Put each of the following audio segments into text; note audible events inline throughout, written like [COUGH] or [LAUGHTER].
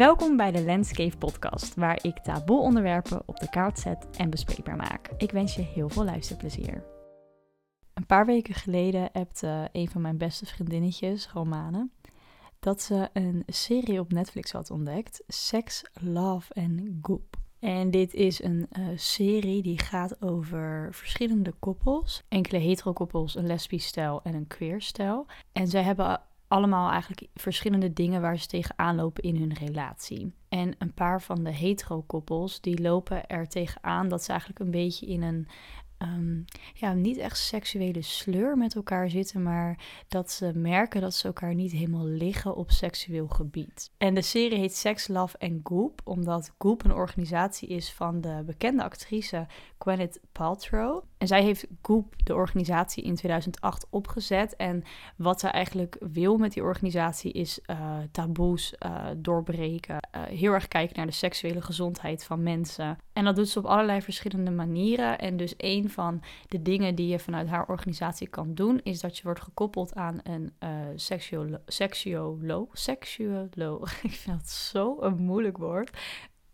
Welkom bij de Landscape Podcast, waar ik taboe onderwerpen op de kaart zet en bespreekbaar maak. Ik wens je heel veel luisterplezier. Een paar weken geleden hebte een van mijn beste vriendinnetjes, Romane, dat ze een serie op Netflix had ontdekt: Sex, Love and Goop. En dit is een uh, serie die gaat over verschillende koppels. Enkele hetero-koppels, een lesbisch stijl en een queer stijl. En zij hebben allemaal eigenlijk verschillende dingen waar ze tegenaan lopen in hun relatie. En een paar van de hetero-koppels die lopen er tegenaan dat ze eigenlijk een beetje in een um, ja, niet echt seksuele sleur met elkaar zitten, maar dat ze merken dat ze elkaar niet helemaal liggen op seksueel gebied. En de serie heet Sex, Love and Goop, omdat Goop een organisatie is van de bekende actrice Gwyneth Paltrow. En zij heeft Goop, de organisatie, in 2008 opgezet. En wat zij eigenlijk wil met die organisatie is uh, taboes uh, doorbreken. Uh, heel erg kijken naar de seksuele gezondheid van mensen. En dat doet ze op allerlei verschillende manieren. En dus een van de dingen die je vanuit haar organisatie kan doen, is dat je wordt gekoppeld aan een uh, seksuolo seksuoloog. Seksuoloog. [LAUGHS] Ik vind dat zo een moeilijk woord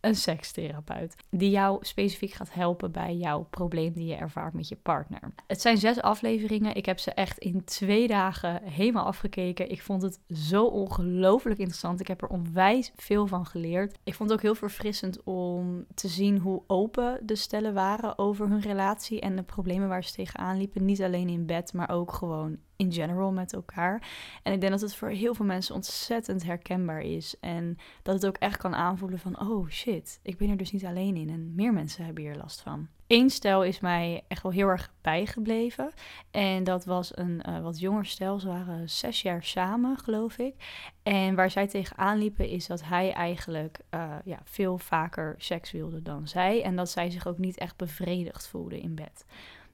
een sekstherapeut. Die jou specifiek gaat helpen bij jouw probleem die je ervaart met je partner. Het zijn zes afleveringen. Ik heb ze echt in twee dagen helemaal afgekeken. Ik vond het zo ongelooflijk interessant. Ik heb er onwijs veel van geleerd. Ik vond het ook heel verfrissend om te zien hoe open de stellen waren over hun relatie en de problemen waar ze tegenaan liepen. Niet alleen in bed, maar ook gewoon in general met elkaar. En ik denk dat het voor heel veel mensen ontzettend herkenbaar is. En dat het ook echt kan aanvoelen van, oh shit, ik ben er dus niet alleen in. En meer mensen hebben hier last van. Eén stel is mij echt wel heel erg bijgebleven. En dat was een uh, wat jonger stel. Ze waren zes jaar samen, geloof ik. En waar zij tegenaan liepen is dat hij eigenlijk uh, ja, veel vaker seks wilde dan zij. En dat zij zich ook niet echt bevredigd voelde in bed.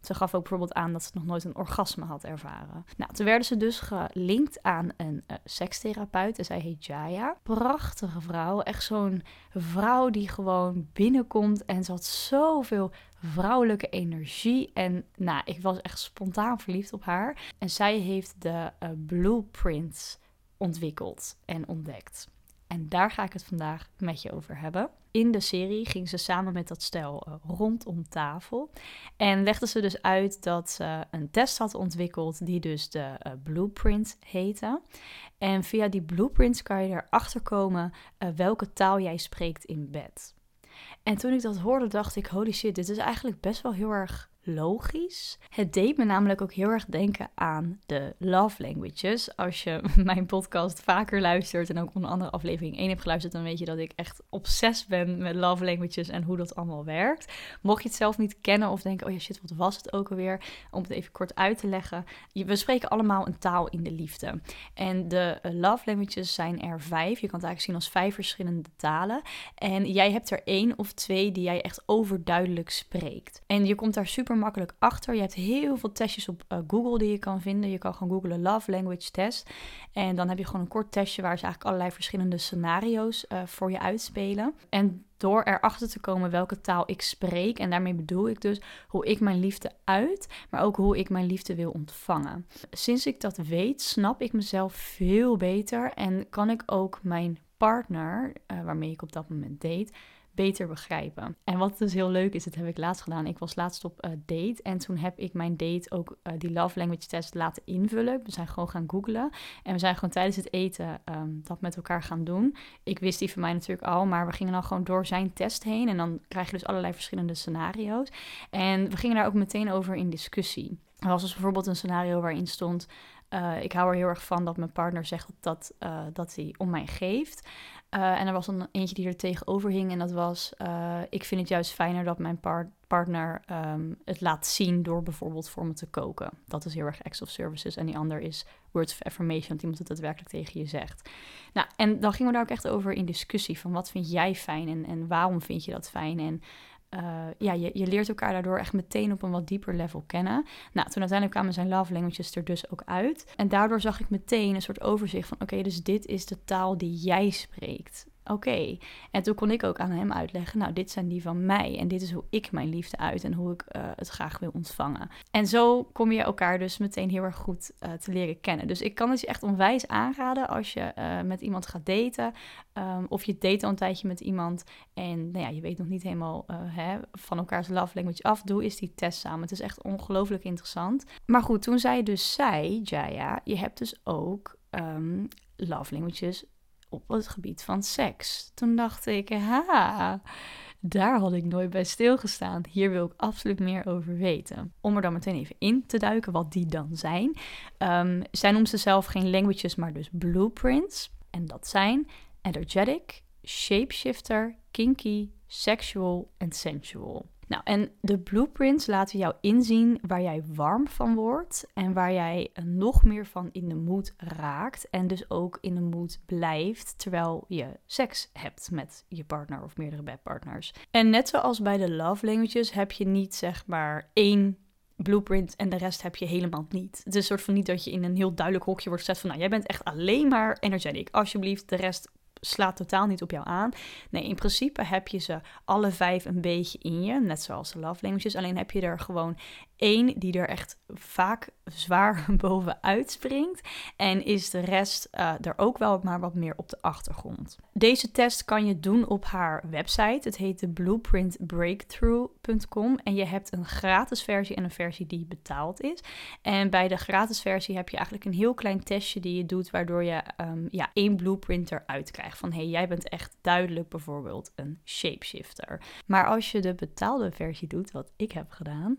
Ze gaf ook bijvoorbeeld aan dat ze nog nooit een orgasme had ervaren. Nou, toen werden ze dus gelinkt aan een uh, sekstherapeut. En zij heet Jaya. Prachtige vrouw. Echt zo'n vrouw die gewoon binnenkomt. En ze had zoveel vrouwelijke energie. En nou, ik was echt spontaan verliefd op haar. En zij heeft de uh, blueprints ontwikkeld en ontdekt. En daar ga ik het vandaag met je over hebben. In de serie ging ze samen met dat stel uh, rondom tafel. En legde ze dus uit dat ze een test had ontwikkeld die dus de uh, blueprint heette. En via die blueprints kan je erachter komen uh, welke taal jij spreekt in bed. En toen ik dat hoorde, dacht ik: holy shit, dit is eigenlijk best wel heel erg logisch. Het deed me namelijk ook heel erg denken aan de love languages. Als je [LAUGHS] mijn podcast vaker luistert en ook onder andere aflevering 1 hebt geluisterd, dan weet je dat ik echt obsessief ben met love languages en hoe dat allemaal werkt. Mocht je het zelf niet kennen of denken, oh ja shit, wat was het ook alweer? Om het even kort uit te leggen. We spreken allemaal een taal in de liefde. En de eh, love languages zijn er vijf. Je kan het eigenlijk zien als vijf verschillende talen. En jij hebt er één of twee die jij echt overduidelijk spreekt. En je komt daar super makkelijk achter. Je hebt heel veel testjes op uh, Google die je kan vinden. Je kan gewoon googlen Love Language Test. En dan heb je gewoon een kort testje waar ze eigenlijk allerlei verschillende scenario's uh, voor je uitspelen. En door erachter te komen welke taal ik spreek. En daarmee bedoel ik dus hoe ik mijn liefde uit, maar ook hoe ik mijn liefde wil ontvangen. Sinds ik dat weet, snap ik mezelf veel beter en kan ik ook mijn partner, uh, waarmee ik op dat moment date, beter begrijpen. En wat dus heel leuk is, dat heb ik laatst gedaan. Ik was laatst op uh, date en toen heb ik mijn date ook uh, die love language test laten invullen. We zijn gewoon gaan googlen en we zijn gewoon tijdens het eten um, dat met elkaar gaan doen. Ik wist die van mij natuurlijk al, maar we gingen dan gewoon door zijn test heen en dan krijg je dus allerlei verschillende scenario's. En we gingen daar ook meteen over in discussie. Er was dus bijvoorbeeld een scenario waarin stond: uh, ik hou er heel erg van dat mijn partner zegt dat, dat hij om mij geeft. Uh, en er was een eentje die er tegenover hing en dat was... ik vind het juist fijner dat mijn par partner um, het laat zien door bijvoorbeeld voor me te koken. Dat is heel erg acts of services. En die ander is words of affirmation, dat iemand het daadwerkelijk tegen je zegt. Nou, en dan gingen we daar ook echt over in discussie van wat vind jij fijn en, en waarom vind je dat fijn en... Uh, ja, je, je leert elkaar daardoor echt meteen op een wat dieper level kennen. Nou, toen uiteindelijk kwamen zijn love languages er dus ook uit. En daardoor zag ik meteen een soort overzicht van... oké, dus dit is de taal die jij spreekt. Oké. En toen kon ik ook aan hem uitleggen, nou, dit zijn die van mij en dit is hoe ik mijn liefde uit en hoe ik uh, het graag wil ontvangen. En zo kom je elkaar dus meteen heel erg goed uh, te leren kennen. Dus ik kan het je echt onwijs aanraden als je uh, met iemand gaat daten um, of je date al een tijdje met iemand en nou ja, je weet nog niet helemaal hè, van elkaars love language af, doe is die test samen. Het is echt ongelooflijk interessant. Maar goed, toen zij dus zei, Jaya, je hebt dus ook um, love languages op het gebied van seks. Toen dacht ik, ha, daar had ik nooit bij stilgestaan. Hier wil ik absoluut meer over weten. Om er dan meteen even in te duiken wat die dan zijn. Um, zij noemt ze zelf geen languages, maar dus blueprints. En dat zijn energetic, shapeshifter, kinky, sexual en sensual. Nou, en de blueprints laten jou inzien waar jij warm van wordt en waar jij nog meer van in de moed raakt en dus ook in de moed blijft terwijl je seks hebt met je partner of meerdere bedpartners. En net zoals bij de love languages heb je niet zeg maar één blueprint en de rest heb je helemaal niet. Het is een soort van niet dat je in een heel duidelijk hokje wordt gezet van nou, jij bent echt alleen maar energetic. Alsjeblieft, de rest slaat totaal niet op jou aan. Nee, in principe heb je ze alle vijf een beetje in je, net zoals de love. Alleen heb je er gewoon één die er echt vaak zwaar [LAUGHS] bovenuit springt. En is de rest uh, er ook wel maar wat meer op de achtergrond. Deze test kan je doen op haar website. Het heet de blueprintbreakthrough.com. En je hebt een gratis versie en een versie die betaald is. En bij de gratis versie heb je eigenlijk een heel klein testje die je doet, waardoor je um, ja, één blueprint eruit krijgt. Van hey, jij bent echt duidelijk bijvoorbeeld een shapeshifter. Maar als je de betaalde versie doet, wat ik heb gedaan,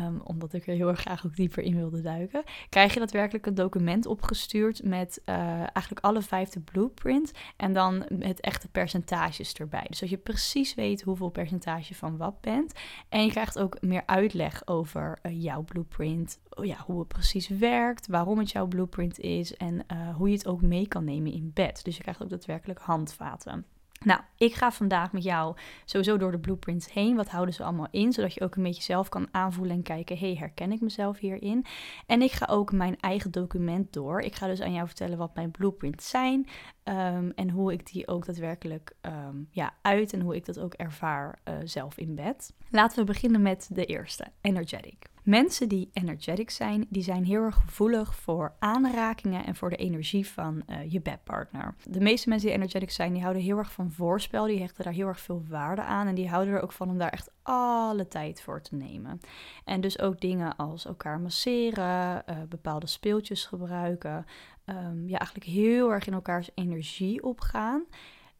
um, omdat ik er heel erg graag ook dieper in wilde duiken, krijg je daadwerkelijk een document opgestuurd met uh, eigenlijk alle vijfde blueprints en dan met echte percentages erbij. Dus dat je precies weet hoeveel percentage van wat bent. En je krijgt ook meer uitleg over uh, jouw blueprint, ja, hoe het precies werkt, waarom het jouw blueprint is en uh, hoe je het ook mee kan nemen in bed. Dus je krijgt ook daadwerkelijk handvaten. Nou, ik ga vandaag met jou sowieso door de blueprints heen. Wat houden ze allemaal in? Zodat je ook een beetje zelf kan aanvoelen en kijken: hey, herken ik mezelf hierin? En ik ga ook mijn eigen document door. Ik ga dus aan jou vertellen wat mijn blueprints zijn. Um, en hoe ik die ook daadwerkelijk um, ja, uit en hoe ik dat ook ervaar uh, zelf in bed. Laten we beginnen met de eerste: energetic. Mensen die energetic zijn, die zijn heel erg gevoelig voor aanrakingen en voor de energie van uh, je bedpartner. De meeste mensen die energetic zijn, die houden heel erg van voorspel, die hechten daar heel erg veel waarde aan en die houden er ook van om daar echt alle tijd voor te nemen. En dus ook dingen als elkaar masseren, uh, bepaalde speeltjes gebruiken, um, ja, eigenlijk heel erg in elkaars energie opgaan.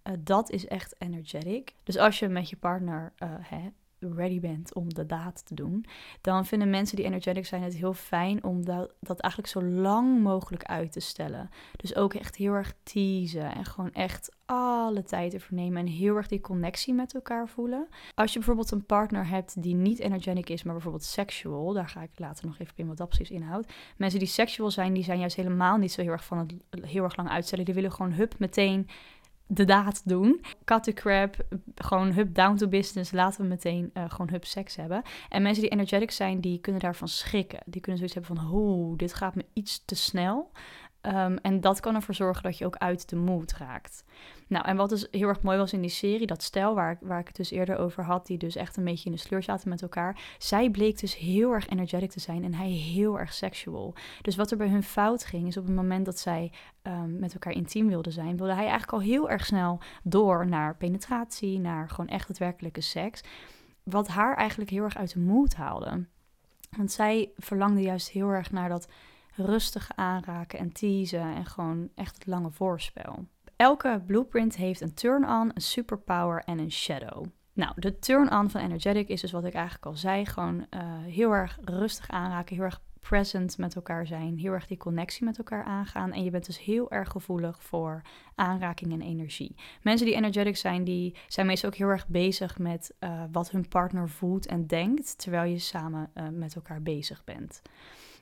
Uh, dat is echt energetic. Dus als je met je partner uh, hè, ready bent om de daad te doen, dan vinden mensen die energetic zijn het heel fijn om dat, dat eigenlijk zo lang mogelijk uit te stellen. Dus ook echt heel erg teasen en gewoon echt alle tijd ervoor nemen en heel erg die connectie met elkaar voelen. Als je bijvoorbeeld een partner hebt die niet energetic is, maar bijvoorbeeld sexual, daar ga ik later nog even in wat dat precies inhoudt. Mensen die sexual zijn, die zijn juist helemaal niet zo heel erg van het heel erg lang uitstellen. Die willen gewoon hup meteen de daad doen. Cut the crap, gewoon hup down to business, laten we meteen uh, gewoon hup seks hebben. En mensen die energetic zijn, die kunnen daarvan schrikken. Die kunnen zoiets hebben van, hoe, dit gaat me iets te snel. Um, en dat kan ervoor zorgen dat je ook uit de mood raakt. Nou, en wat dus heel erg mooi was in die serie, dat stel waar, waar ik het dus eerder over had, die dus echt een beetje in de sleur zaten met elkaar. Zij bleek dus heel erg energetic te zijn en hij heel erg sexual. Dus wat er bij hun fout ging, is op het moment dat zij um, met elkaar intiem wilden zijn, wilde hij eigenlijk al heel erg snel door naar penetratie, naar gewoon echt het werkelijke seks. Wat haar eigenlijk heel erg uit de moed haalde. Want zij verlangde juist heel erg naar dat rustig aanraken en teasen en gewoon echt het lange voorspel. Elke blueprint heeft een turn-on, een superpower en een shadow. Nou, de turn-on van energetic is dus wat ik eigenlijk al zei, gewoon uh, heel erg rustig aanraken, heel erg present met elkaar zijn, heel erg die connectie met elkaar aangaan. En je bent dus heel erg gevoelig voor aanraking en energie. Mensen die energetic zijn, die zijn meestal ook heel erg bezig met uh, wat hun partner voelt en denkt, terwijl je samen uh, met elkaar bezig bent.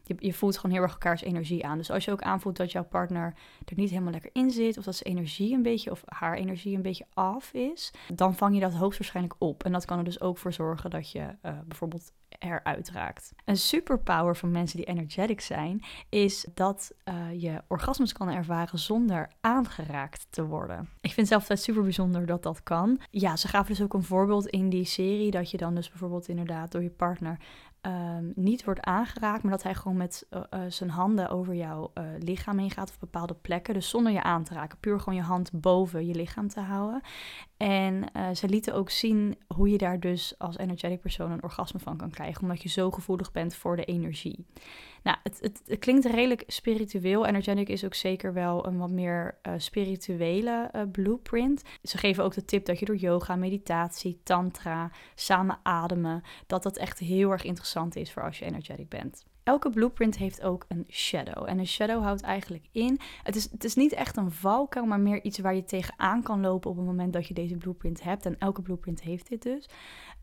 Je, je voelt gewoon heel erg elkaars energie aan. Dus als je ook aanvoelt dat jouw partner er niet helemaal lekker in zit, of dat zijn energie een beetje, of haar energie een beetje af is, dan vang je dat hoogstwaarschijnlijk op. En dat kan er dus ook voor zorgen dat je uh, bijvoorbeeld eruit raakt. Een superpower van mensen die energetic zijn, is dat uh, je orgasmes kan ervaren zonder aangeraakt te worden. Ik vind zelf het super bijzonder dat dat kan. Ja, ze gaven dus ook een voorbeeld in die serie dat je dan dus bijvoorbeeld inderdaad door je partner um, niet wordt aangeraakt, maar dat hij gewoon met uh, uh, zijn handen over jouw uh, lichaam heen gaat of bepaalde plekken. Dus zonder je aan te raken, puur gewoon je hand boven je lichaam te houden. En ze lieten ook zien hoe je daar dus als energetic persoon een orgasme van kan krijgen, omdat je zo gevoelig bent voor de energie. Nou, het, het, klinkt redelijk spiritueel. Energetic is ook zeker wel een wat meer uh, spirituele uh, blueprint. Ze geven ook de tip dat je door yoga, meditatie, tantra, samen ademen, dat dat echt heel erg interessant is voor als je energetic bent. Elke blueprint heeft ook een shadow. En een shadow houdt eigenlijk in. Het is, het is niet echt een valkuil, maar meer iets waar je tegenaan kan lopen op het moment dat je deze blueprint hebt. En elke blueprint heeft dit dus.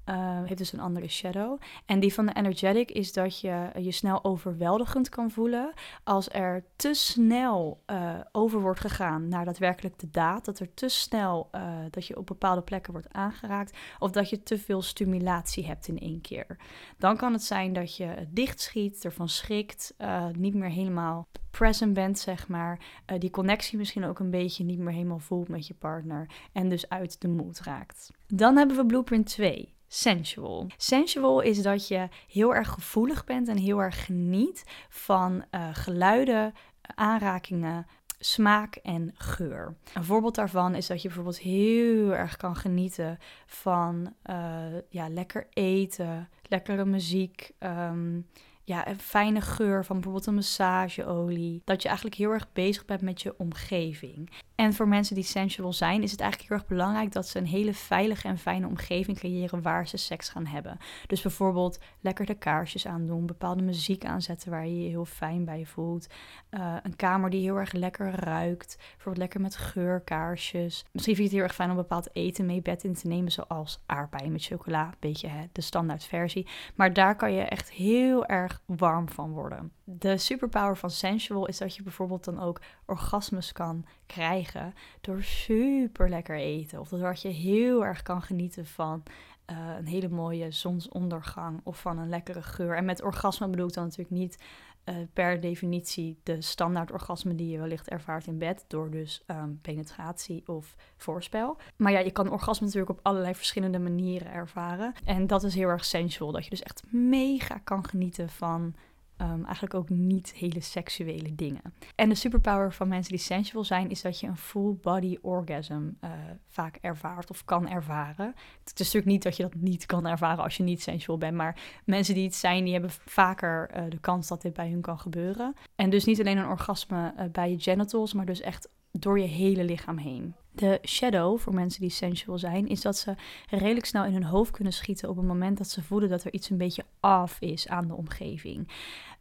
Uh, heeft dus een andere shadow. En die van de energetic is dat je je snel overweldigend kan voelen als er te snel uh, over wordt gegaan naar daadwerkelijk de daad. Dat er te snel uh, dat je op bepaalde plekken wordt aangeraakt. Of dat je te veel stimulatie hebt in één keer. Dan kan het zijn dat je dichtschiet, ervan schrikt, niet meer helemaal present bent, zeg maar. die connectie misschien ook een beetje niet meer helemaal voelt met je partner. En dus uit de moed raakt. Dan hebben we blueprint 2 sensual. Sensual is dat je heel erg gevoelig bent en heel erg geniet van uh, geluiden, aanrakingen, smaak en geur. Een voorbeeld daarvan is dat je bijvoorbeeld heel erg kan genieten van uh, ja, lekker eten, lekkere muziek. Um, ja, een fijne geur van bijvoorbeeld een massageolie. Dat je eigenlijk heel erg bezig bent met je omgeving. En voor mensen die sensual zijn, is het eigenlijk heel erg belangrijk dat ze een hele veilige en fijne omgeving creëren waar ze seks gaan hebben. Dus bijvoorbeeld lekker de kaarsjes aandoen, bepaalde muziek aanzetten waar je je heel fijn bij voelt. Uh, een kamer die heel erg lekker ruikt, bijvoorbeeld lekker met geurkaarsjes. Misschien vind je het heel erg fijn om bepaald eten mee bed in te nemen, zoals aardbeien met chocola, beetje hè, de standaard versie. Maar daar kan je echt heel erg warm van worden. De superpower van sensual is dat je bijvoorbeeld dan ook orgasmes kan krijgen door super lekker eten. Of dat je heel erg kan genieten van uh, een hele mooie zonsondergang of van een lekkere geur. En met orgasme bedoel ik dan natuurlijk niet uh, per definitie de standaard orgasme die je wellicht ervaart in bed, door dus um, penetratie of voorspel. Maar ja, je kan orgasme natuurlijk op allerlei verschillende manieren ervaren. En dat is heel erg sensual, dat je dus echt mega kan genieten van Um, eigenlijk ook niet hele seksuele dingen. En de superpower van mensen die sensual zijn, is dat je een full body orgasm uh, vaak ervaart of kan ervaren. Het is natuurlijk niet dat je dat niet kan ervaren als je niet sensual bent, maar mensen die het zijn, die hebben vaker uh, de kans dat dit bij hun kan gebeuren. En dus niet alleen een orgasme uh, bij je genitals, maar dus echt door je hele lichaam heen. De shadow, voor mensen die sensual zijn, is dat ze redelijk snel in hun hoofd kunnen schieten op het moment dat ze voelen dat er iets een beetje af is aan de omgeving.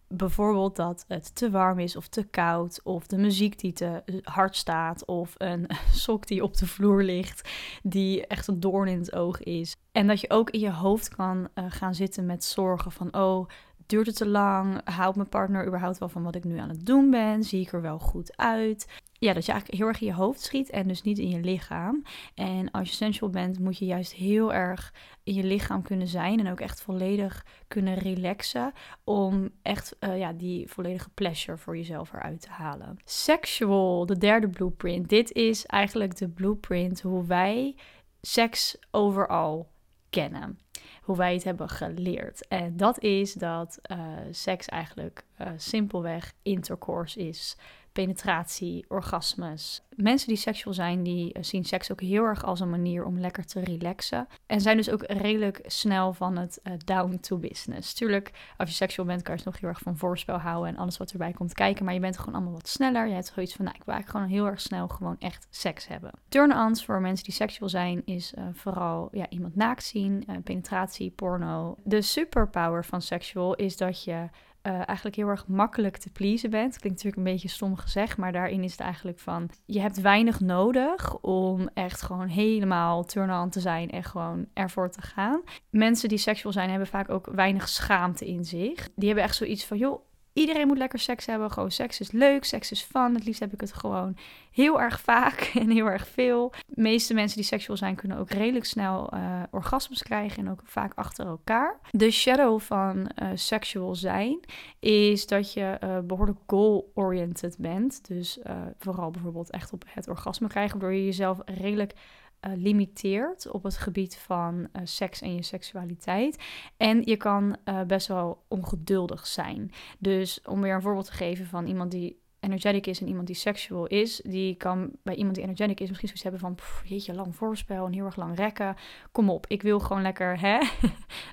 Bijvoorbeeld dat het te warm is of te koud, of de muziek die te hard staat, of een [LAUGHS] sok die op de vloer ligt, die echt een doorn in het oog is. En dat je ook in je hoofd kan uh, gaan zitten met zorgen van, oh, duurt het te lang? Houdt mijn partner überhaupt wel van wat ik nu aan het doen ben? Zie ik er wel goed uit? Ja, dat je eigenlijk heel erg in je hoofd schiet en dus niet in je lichaam. En als je sensual bent, moet je juist heel erg in je lichaam kunnen zijn en ook echt volledig kunnen relaxen om echt uh, ja, die volledige pleasure voor jezelf eruit te halen. Sexual, de derde blueprint. Dit is eigenlijk de blueprint hoe wij seks overal kennen hoe wij het hebben geleerd. En dat is dat uh, seks eigenlijk uh, simpelweg intercourse is penetratie, orgasmes. Mensen die seksueel zijn, die eh, zien seks ook heel erg als een manier om lekker te relaxen. En zijn dus ook redelijk snel van het uh, down to business. Tuurlijk, als je seksueel bent, kan je het nog heel erg van voorspel houden en alles wat erbij komt kijken. Maar je bent gewoon allemaal wat sneller. Je hebt zoiets van, nou, ik wil gewoon heel erg snel gewoon echt seks hebben. Turn-ons voor mensen die seksueel zijn, is uh, vooral ja, iemand naakt zien, penetratie, porno. De superpower van seksueel is dat je uh, eigenlijk heel erg makkelijk te pleasen bent. Klinkt natuurlijk een beetje stom gezegd, maar daarin is het eigenlijk van... je hebt weinig nodig om echt gewoon helemaal turn-on te zijn en gewoon ervoor te gaan. Mensen die seksueel zijn hebben vaak ook weinig schaamte in zich. Die hebben echt zoiets van, joh, Iedereen moet lekker seks hebben. Gewoon seks is leuk, seks is fun. Het liefst heb ik het gewoon heel erg vaak [LAUGHS] en heel erg veel. De meeste mensen die seksueel zijn kunnen ook redelijk snel uh, orgasmes krijgen en ook vaak achter elkaar. De shadow van uh, seksueel zijn is dat je uh, behoorlijk goal-oriented bent. Dus vooral bijvoorbeeld echt op het orgasme krijgen, waardoor je jezelf redelijk uh, limiteert op het gebied van uh, seks en je seksualiteit. En je kan uh, best wel ongeduldig zijn. Dus om weer een voorbeeld te geven van iemand die energetic is en iemand die seksual is, die kan bij iemand die energetic is misschien zoiets hebben van, jeetje, lang voorspel en heel erg lang rekken. Kom op, ik wil gewoon lekker hè,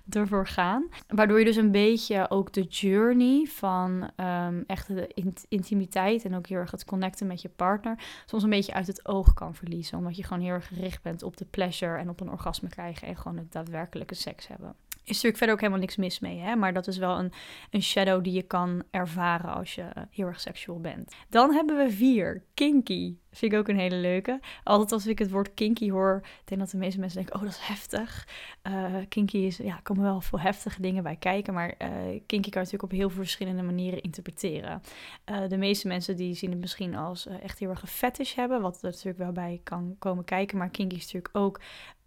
[LAUGHS] ervoor gaan. Waardoor je dus een beetje ook de journey van um, echt de intimiteit en ook heel erg het connecten met je partner soms een beetje uit het oog kan verliezen. Omdat je gewoon heel erg gericht bent op de pleasure en op een orgasme krijgen en gewoon het daadwerkelijke seks hebben is natuurlijk verder ook helemaal niks mis mee. Hè? Maar dat is wel een, een shadow die je kan ervaren als je heel erg seksueel bent. Dan hebben we vier. Kinky. Vind ik ook een hele leuke. Altijd als ik het woord kinky hoor, denk dat de meeste mensen denken: oh, dat is heftig. Uh, kinky is, ja, komen wel veel heftige dingen bij kijken. Maar uh, kinky kan natuurlijk op heel veel verschillende manieren interpreteren. Uh, de meeste mensen die zien het misschien als echt heel erg een fetish hebben. Wat er natuurlijk wel bij kan komen kijken. Maar kinky is natuurlijk ook,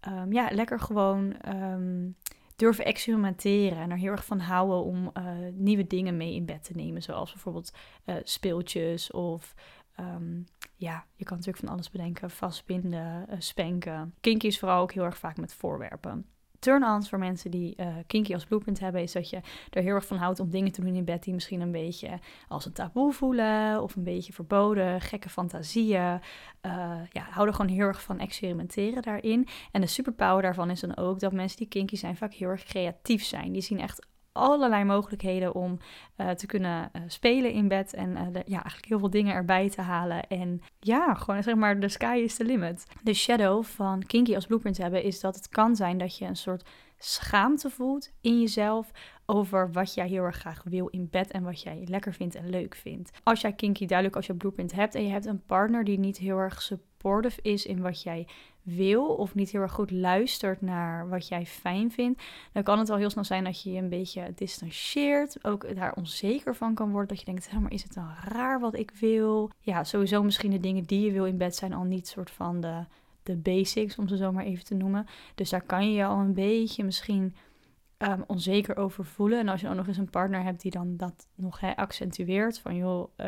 um, ja, lekker gewoon. Um, durven experimenteren en er heel erg van houden om uh, nieuwe dingen mee in bed te nemen. Zoals bijvoorbeeld uh, speeltjes of um, ja, je kan natuurlijk van alles bedenken. Vastbinden, uh, spanken. Kinky is vooral ook heel erg vaak met voorwerpen turn-ons voor mensen die uh, kinky als blueprint hebben, is dat je er heel erg van houdt om dingen te doen in bed die misschien een beetje als een taboe voelen of een beetje verboden, gekke fantasieën. Uh, ja, hou er gewoon heel erg van experimenteren daarin. En de superpower daarvan is dan ook dat mensen die kinky zijn vaak heel erg creatief zijn. Die zien echt allerlei mogelijkheden om uh, te kunnen uh, spelen in bed. En de, ja, eigenlijk heel veel dingen erbij te halen. En ja, gewoon zeg maar, de sky is the limit. De shadow van Kinky als blueprint hebben is dat het kan zijn dat je een soort schaamte voelt in jezelf over wat jij heel erg graag wil in bed en wat jij lekker vindt en leuk vindt. Als jij kinky duidelijk als je blueprint hebt en je hebt een partner die niet heel erg is in wat jij wil of niet heel erg goed luistert naar wat jij fijn vindt, dan kan het wel heel snel zijn dat je je een beetje distancieert, ook daar onzeker van kan worden, dat je denkt, maar is het dan raar wat ik wil? Ja, sowieso misschien de dingen die je wil in bed zijn al niet soort van de, de basics, om ze zo maar even te noemen. Dus daar kan je je al een beetje misschien um, onzeker over voelen. En als je dan nog eens een partner hebt die dan dat nog accentueert, van joh, uh,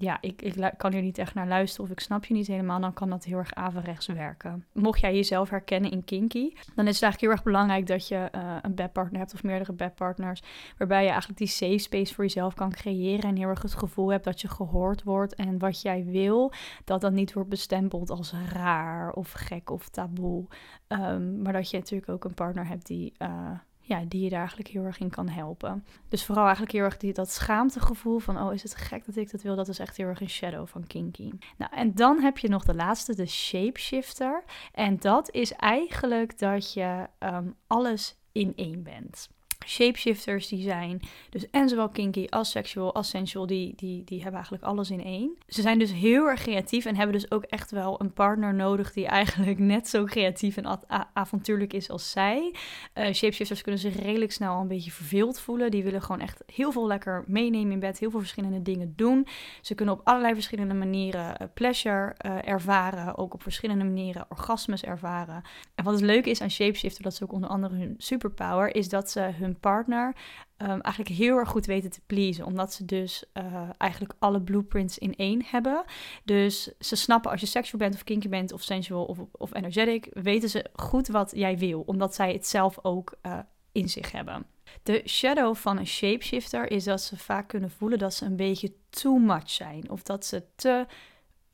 ja, ik, ik kan hier niet echt naar luisteren of ik snap je niet helemaal, dan kan dat heel erg averechts werken. Mocht jij jezelf herkennen in kinky, dan is het eigenlijk heel erg belangrijk dat je uh, een bedpartner hebt of meerdere bedpartners, waarbij je eigenlijk die safe space voor jezelf kan creëren en heel erg het gevoel hebt dat je gehoord wordt en wat jij wil, dat dat niet wordt bestempeld als raar of gek of taboe. Um, maar dat je natuurlijk ook een partner hebt die... Uh, ja, die je daar eigenlijk heel erg in kan helpen. Dus vooral eigenlijk heel erg die, dat schaamtegevoel van, oh is het gek dat ik dat wil, dat is echt heel erg een shadow van kinky. Nou, en dan heb je nog de laatste, de shapeshifter. En dat is eigenlijk dat je um, alles in één bent shapeshifters die zijn. Dus en zowel kinky als sexual als sensual, die, die, die hebben eigenlijk alles in één. Ze zijn dus heel erg creatief en hebben dus ook echt wel een partner nodig die eigenlijk net zo creatief en avontuurlijk is als zij. Uh, shapeshifters kunnen zich redelijk snel een beetje verveeld voelen. Die willen gewoon echt heel veel lekker meenemen in bed, heel veel verschillende dingen doen. Ze kunnen op allerlei verschillende manieren uh, pleasure uh, ervaren, ook op verschillende manieren orgasmes ervaren. En wat het leuke is aan shapeshifter, dat is ook onder andere hun superpower, is dat ze hun partner um, eigenlijk heel erg goed weten te pleasen. Omdat ze dus uh, eigenlijk alle blueprints in één hebben. Dus ze snappen als je seksueel bent of kinky bent of sensual of, of energetic, weten ze goed wat jij wil. Omdat zij het zelf ook uh, in zich hebben. De shadow van een shapeshifter is dat ze vaak kunnen voelen dat ze een beetje too much zijn. Of dat ze te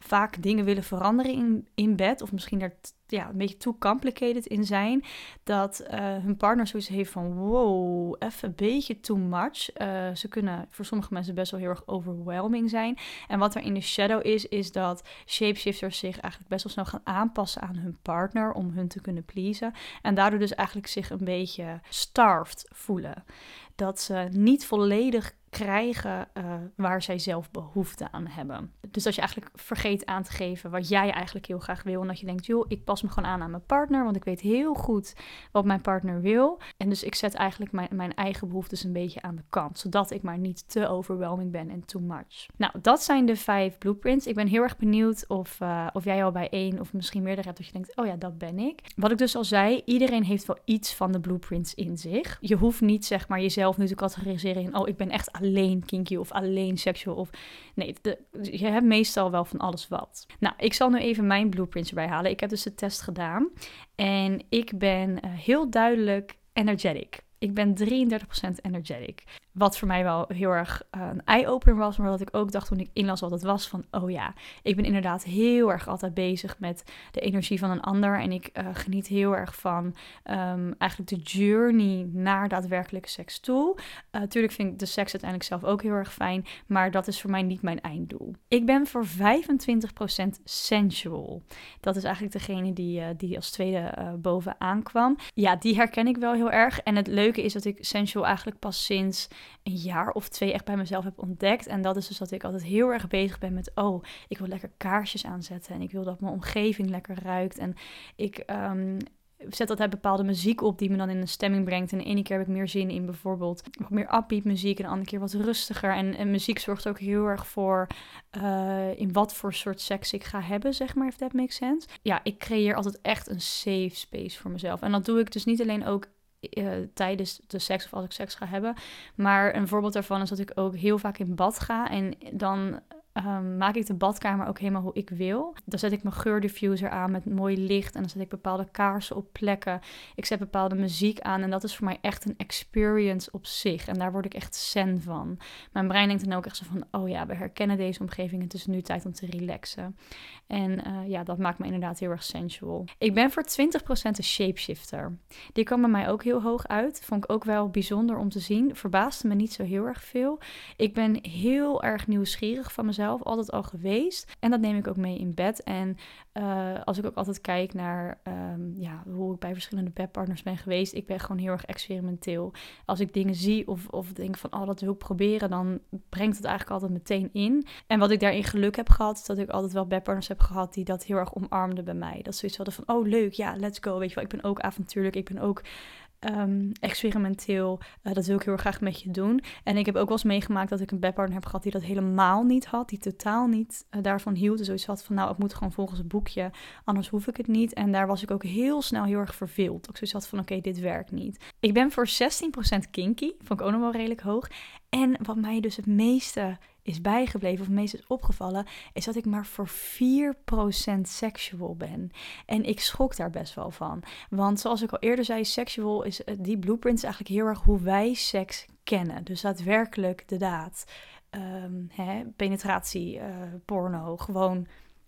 vaak dingen willen veranderen in, in bed. Of misschien er ja, een beetje too complicated in zijn. Dat uh, hun partner zoiets heeft van wow, even een beetje too much. Uh, ze kunnen voor sommige mensen best wel heel erg overwhelming zijn. En wat er in de shadow is, is dat shapeshifters zich eigenlijk best wel snel gaan aanpassen aan hun partner om hun te kunnen pleasen. En daardoor dus eigenlijk zich een beetje starved voelen. Dat ze niet volledig krijgen uh, waar zij zelf behoefte aan hebben. Dus dat je eigenlijk vergeet aan te geven wat jij eigenlijk heel graag wil. En dat je denkt, joh, ik pas me gewoon aan aan mijn partner, want ik weet heel goed wat mijn partner wil. En dus ik zet eigenlijk mijn, mijn eigen behoeftes een beetje aan de kant, zodat ik maar niet te overwhelming ben en too much. Nou, dat zijn de vijf blueprints. Ik ben heel erg benieuwd of, uh, of jij al bij één of misschien meerdere hebt dat je denkt, oh ja, dat ben ik. Wat ik dus al zei, iedereen heeft wel iets van de blueprints in zich. Je hoeft niet zeg maar jezelf nu te categoriseren in, oh, ik ben echt alleen kinky of alleen seksueel. Of nee, je hebt meestal wel van alles wat. Nou, ik zal nu even mijn blueprints erbij halen. Ik heb dus de test gedaan en ik ben uh, heel duidelijk energetic. Ik ben 33% energetic. Wat voor mij wel heel erg uh, een eye-opener was, maar wat ik ook dacht toen ik inlas wat het was van, oh ja, ik ben inderdaad heel erg altijd bezig met de energie van een ander en ik uh, geniet heel erg van um, eigenlijk de journey naar daadwerkelijke seks toe. Natuurlijk uh, vind ik de seks uiteindelijk zelf ook heel erg fijn, maar dat is voor mij niet mijn einddoel. Ik ben voor 25% sensual. Dat is eigenlijk degene die, die als tweede bovenaan kwam. Ja, die herken ik wel heel erg. En het leuke is dat ik sensual eigenlijk pas sinds een jaar of twee echt bij mezelf heb ontdekt. En dat is dus dat ik altijd heel erg bezig ben met, oh, ik wil lekker kaarsjes aanzetten. En ik wil dat mijn omgeving lekker ruikt. En ik um, zet altijd bepaalde muziek op die me dan in een stemming brengt. En de ene keer heb ik meer zin in bijvoorbeeld wat meer upbeat muziek. En de andere keer wat rustiger. En, muziek zorgt ook heel erg voor uh, in wat voor soort seks ik ga hebben, zeg maar, if that makes sense. Ja, ik creëer altijd echt een safe space voor mezelf. En dat doe ik dus niet alleen ook uh, tijdens de seks of als ik seks ga hebben. Maar een voorbeeld daarvan is dat ik ook heel vaak in bad ga en dan um, maak ik de badkamer ook helemaal hoe ik wil. Dan zet ik mijn geurdiffuser aan met mooi licht en dan zet ik bepaalde kaarsen op plekken. Ik zet bepaalde muziek aan en dat is voor mij echt een experience op zich. En daar word ik echt zen van. Mijn brein denkt dan ook echt zo van, oh ja, we herkennen deze omgeving. Het is nu tijd om te relaxen. En uh, ja, dat maakt me inderdaad heel erg sensual. Ik ben voor 20% een shapeshifter. Die kwam bij mij ook heel hoog uit. Vond ik ook wel bijzonder om te zien. Verbaasde me niet zo heel erg veel. Ik ben heel erg nieuwsgierig van mezelf altijd al geweest. En dat neem ik ook mee in bed. En uh, als ik ook altijd kijk naar um, ja, hoe ik bij verschillende bedpartners ben geweest, ik ben gewoon heel erg experimenteel. Als ik dingen zie of, of denk van, oh, dat wil ik proberen, dan brengt het eigenlijk altijd meteen in. En wat ik daarin geluk heb gehad, is dat ik altijd wel bedpartners heb gehad die dat heel erg omarmden bij mij. Dat ze zoiets hadden van, oh, leuk, ja, let's go. Weet je wel, ik ben ook avontuurlijk, ik ben ook um, experimenteel. Uh, dat wil ik heel graag met je doen. En ik heb ook wel eens meegemaakt dat ik een bedpartner heb gehad die dat helemaal niet had. Die totaal niet uh, daarvan hield. Dus zoiets had van, nou, het moet gewoon volgens het boekje. Anders hoef ik het niet. En daar was ik ook heel snel heel erg verveeld. Ik zoiets had van, oké, dit werkt niet. Ik ben voor 16% kinky. Vond ik ook nog wel redelijk hoog. En wat mij dus het meeste is bijgebleven, of meest is opgevallen, is dat ik maar voor 4% seksual ben. En ik schrok daar best wel van. Want zoals ik al eerder zei, seksual is eh, die blueprint is eigenlijk heel erg hoe wij seks kennen. Dus daadwerkelijk de daad. Um, hè, penetratie, uh, porno, gewoon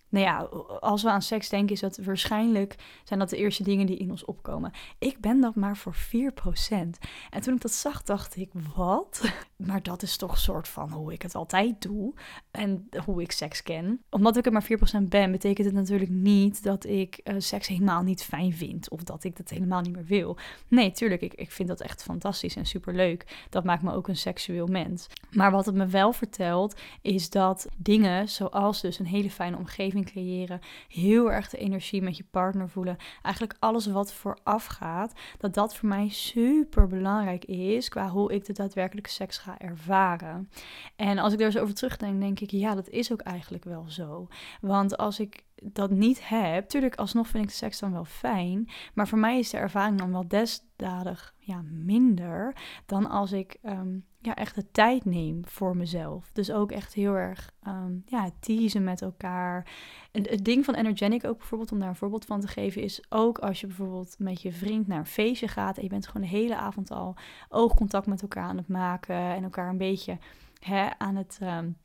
nou ja, als we aan seks denken, is dat waarschijnlijk zijn dat de eerste dingen die in ons opkomen. Ik ben dat maar voor 4%. En toen ik dat zag, dacht ik, wat? Maar dat is toch soort van hoe ik het altijd doe en hoe ik seks ken. Omdat ik er maar 4% ben, betekent het natuurlijk niet dat ik uh, seks helemaal niet fijn vind of dat ik dat helemaal niet meer wil. Nee, tuurlijk, ik, ik vind dat echt fantastisch en superleuk. Dat maakt me ook een seksueel mens. Maar wat het me wel vertelt, is dat dingen zoals dus een hele fijne omgeving creëren, heel erg de energie met je partner voelen, eigenlijk alles wat vooraf gaat, dat dat voor mij super belangrijk is qua hoe ik de daadwerkelijke seks ga ervaren. En als ik daar zo over terugdenk, denk ik, ja, dat is ook eigenlijk wel zo. Want als ik dat niet heb, tuurlijk alsnog vind ik de seks dan wel fijn, maar voor mij is de ervaring dan wel desdadig ja, minder dan als ik um, ja, echt de tijd neem voor mezelf. Dus ook echt heel erg um, ja, teasen met elkaar. En het ding van Energetic ook bijvoorbeeld, om daar een voorbeeld van te geven, is ook als je bijvoorbeeld met je vriend naar een feestje gaat en je bent gewoon de hele avond al oogcontact met elkaar aan het maken en elkaar een beetje hè, aan het... Um,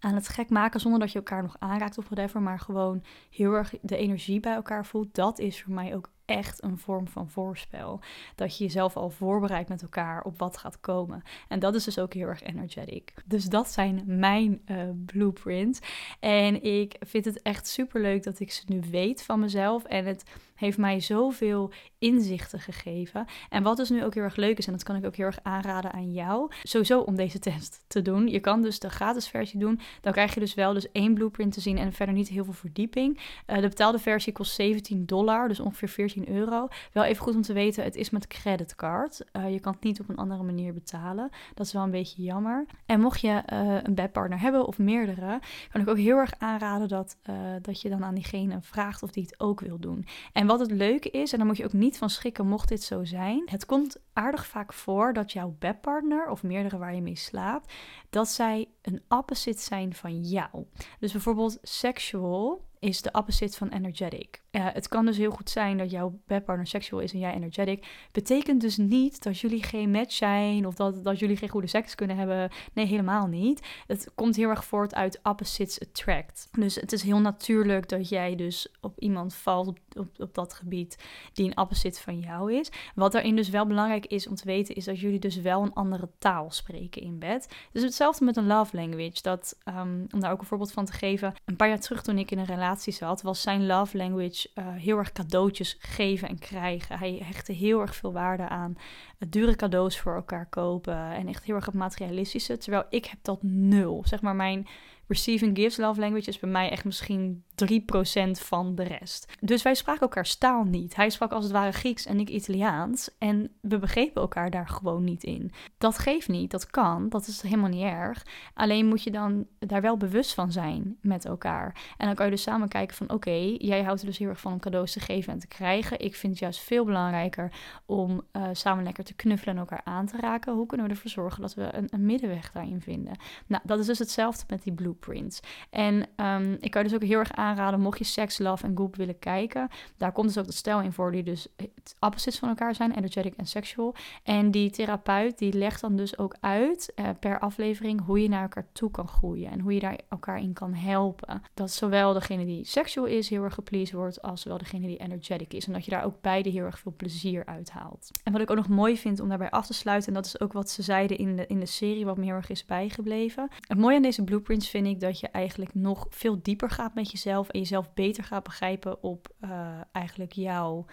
aan het gek maken zonder dat je elkaar nog aanraakt of whatever, maar gewoon heel erg de energie bij elkaar voelt. Dat is voor mij ook echt een vorm van voorspel. Dat je jezelf al voorbereidt met elkaar op wat gaat komen. En dat is dus ook heel erg energetic. Dus dat zijn mijn uh, blueprints. En ik vind het echt super leuk dat ik ze nu weet van mezelf. En het heeft mij zoveel inzichten gegeven. En wat dus nu ook heel erg leuk is, en dat kan ik ook heel erg aanraden aan jou, sowieso om deze test te doen. Je kan dus de gratis versie doen. Dan krijg je dus wel dus één blueprint te zien en verder niet heel veel verdieping. Uh, de betaalde versie kost 17 dollar, dus ongeveer 14 euro. Wel even goed om te weten, het is met creditcard. Uh, je kan het niet op een andere manier betalen. Dat is wel een beetje jammer. En mocht je uh, een bedpartner hebben of meerdere, kan ik ook heel erg aanraden dat, dat je dan aan diegene vraagt of die het ook wil doen. En wat het leuke is, en daar moet je ook niet van schrikken mocht dit zo zijn. Het komt aardig vaak voor dat jouw bedpartner of meerdere waar je mee slaapt, dat zij een opposite zijn van jou. Dus bijvoorbeeld sexual is de opposite van energetic. Het kan dus heel goed zijn dat jouw bedpartner seksueel is en jij energetic. Betekent dus niet dat jullie geen match zijn of dat, dat jullie geen goede seks kunnen hebben. Nee, helemaal niet. Het komt heel erg voort uit opposites attract. Dus het is heel natuurlijk dat jij dus op iemand valt op, op, op dat gebied die een opposite van jou is. Wat daarin dus wel belangrijk is om te weten is dat jullie dus wel een andere taal spreken in bed. Dus hetzelfde met een love language. Dat, um, om daar ook een voorbeeld van te geven. Een paar jaar terug toen ik in een relatie zat, was zijn love language uh, heel erg cadeautjes geven en krijgen. Hij hechtte heel erg veel waarde aan het dure cadeaus voor elkaar kopen en echt heel erg het materialistische. Terwijl ik heb dat nul. Zeg maar mijn receiving gifts love language is bij mij echt misschien 3% van de rest. Dus wij spraken elkaar taal niet. Hij sprak als het ware Grieks en ik Italiaans. En we begrepen elkaar daar gewoon niet in. Dat geeft niet, dat kan, dat is helemaal niet erg. Alleen moet je dan daar wel bewust van zijn met elkaar. En dan kan je dus samen kijken van oké, jij houdt er dus heel erg van om cadeaus te geven en te krijgen. Ik vind het juist veel belangrijker om uh, samen lekker te knuffelen en elkaar aan te raken. Hoe kunnen we ervoor zorgen dat we een, een middenweg daarin vinden? Nou, dat is dus hetzelfde met die En um, ik kan dus ook heel erg aan aanraden mocht je Sex, Love en Goop willen kijken. Daar komt dus ook de stijl in voor die dus het opposites van elkaar zijn, energetic en sexual. En die therapeut die legt dan dus ook uit uh, per aflevering hoe je naar elkaar toe kan groeien en hoe je daar elkaar in kan helpen. Dat zowel degene die sexual is heel erg gepleased wordt als wel degene die energetic is. En dat je daar ook beide heel erg veel plezier uit haalt. En wat ik ook nog mooi vind om daarbij af te sluiten, en dat is ook wat ze zeiden in de, in de serie, wat me heel erg is bijgebleven. Het mooie aan deze blueprints vind ik dat je eigenlijk nog veel dieper gaat met jezelf en jezelf beter gaat begrijpen op uh, eigenlijk jouw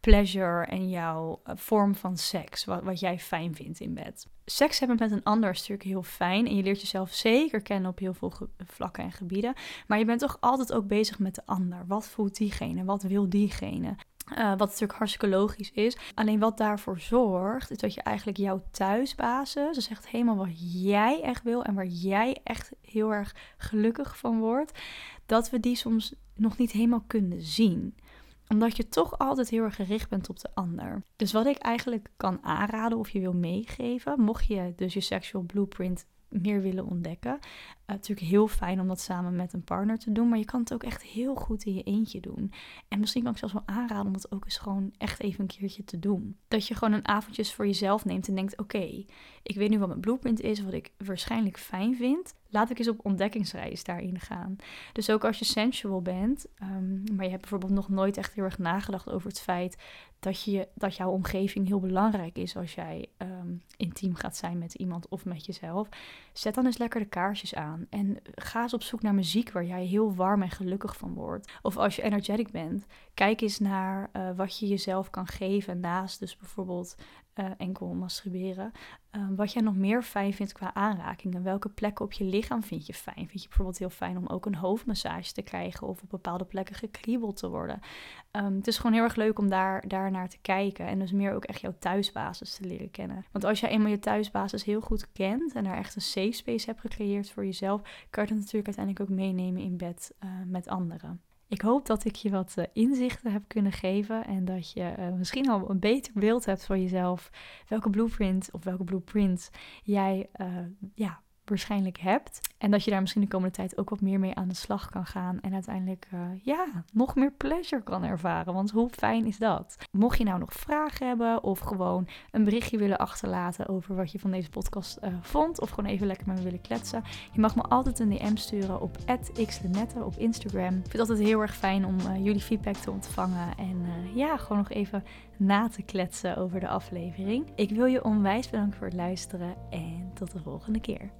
pleasure en jouw eh, vorm van seks, wat, wat jij fijn vindt in bed. Seks hebben met een ander is natuurlijk heel fijn en je leert jezelf zeker kennen op heel veel vlakken en gebieden, maar je bent toch altijd ook bezig met de ander. Wat voelt diegene? Wat wil diegene? Uh, wat natuurlijk hartstikke logisch is. Alleen wat daarvoor zorgt, is dat je eigenlijk jouw thuisbasis, dus echt helemaal wat jij echt wil en waar jij echt heel erg gelukkig van wordt, dat we die soms nog niet helemaal kunnen zien omdat je toch altijd heel erg gericht bent op de ander. Dus wat ik eigenlijk kan aanraden of je wil meegeven, mocht je dus je sexual blueprint meer willen ontdekken. Uh, natuurlijk heel fijn om dat samen met een partner te doen, maar je kan het ook echt heel goed in je eentje doen. En misschien kan ik zelfs wel aanraden om dat ook eens gewoon echt even een keertje te doen. Dat je gewoon een avondjes voor jezelf neemt en denkt: oké, ik weet nu wat mijn blueprint is, wat ik waarschijnlijk fijn vind laat ik eens op ontdekkingsreis daarin gaan. Dus ook als je sensual bent, um, maar je hebt bijvoorbeeld nog nooit echt heel erg nagedacht over het feit dat, je, dat jouw omgeving heel belangrijk is als jij um, intiem gaat zijn met iemand of met jezelf. Zet dan eens lekker de kaarsjes aan en ga eens op zoek naar muziek waar jij heel warm en gelukkig van wordt. Of als je energetic bent, kijk eens naar uh, wat je jezelf kan geven naast dus bijvoorbeeld uh, enkel masturberen. Uh, wat jij nog meer fijn vindt qua aanrakingen. Welke plekken op je lichaam vind je fijn? Vind je bijvoorbeeld heel fijn om ook een hoofdmassage te krijgen of op bepaalde plekken gekriebeld te worden? Um, het is gewoon heel erg leuk om daar, daar naar te kijken en dus meer ook echt jouw thuisbasis te leren kennen. Want als jij eenmaal je thuisbasis heel goed kent en daar echt een safe space hebt gecreëerd voor jezelf, kan je dat natuurlijk uiteindelijk ook meenemen in bed uh, met anderen. Ik hoop dat ik je wat uh, inzichten heb kunnen geven en dat je uh, misschien al een beter beeld hebt van jezelf. Welke blueprint of welke blueprint jij uh, ja, waarschijnlijk hebt. En dat je daar misschien de komende tijd ook wat meer mee aan de slag kan gaan. En uiteindelijk uh, ja, nog meer pleasure kan ervaren. Want hoe fijn is dat? Mocht je nou nog vragen hebben of gewoon een berichtje willen achterlaten over wat je van deze podcast uh, vond. Of gewoon even lekker met me willen kletsen. Je mag me altijd een DM sturen op xlenette op Instagram. Ik vind het altijd heel erg fijn om uh, jullie feedback te ontvangen. En ja, gewoon nog even na te kletsen over de aflevering. Ik wil je onwijs bedanken voor het luisteren en tot de volgende keer.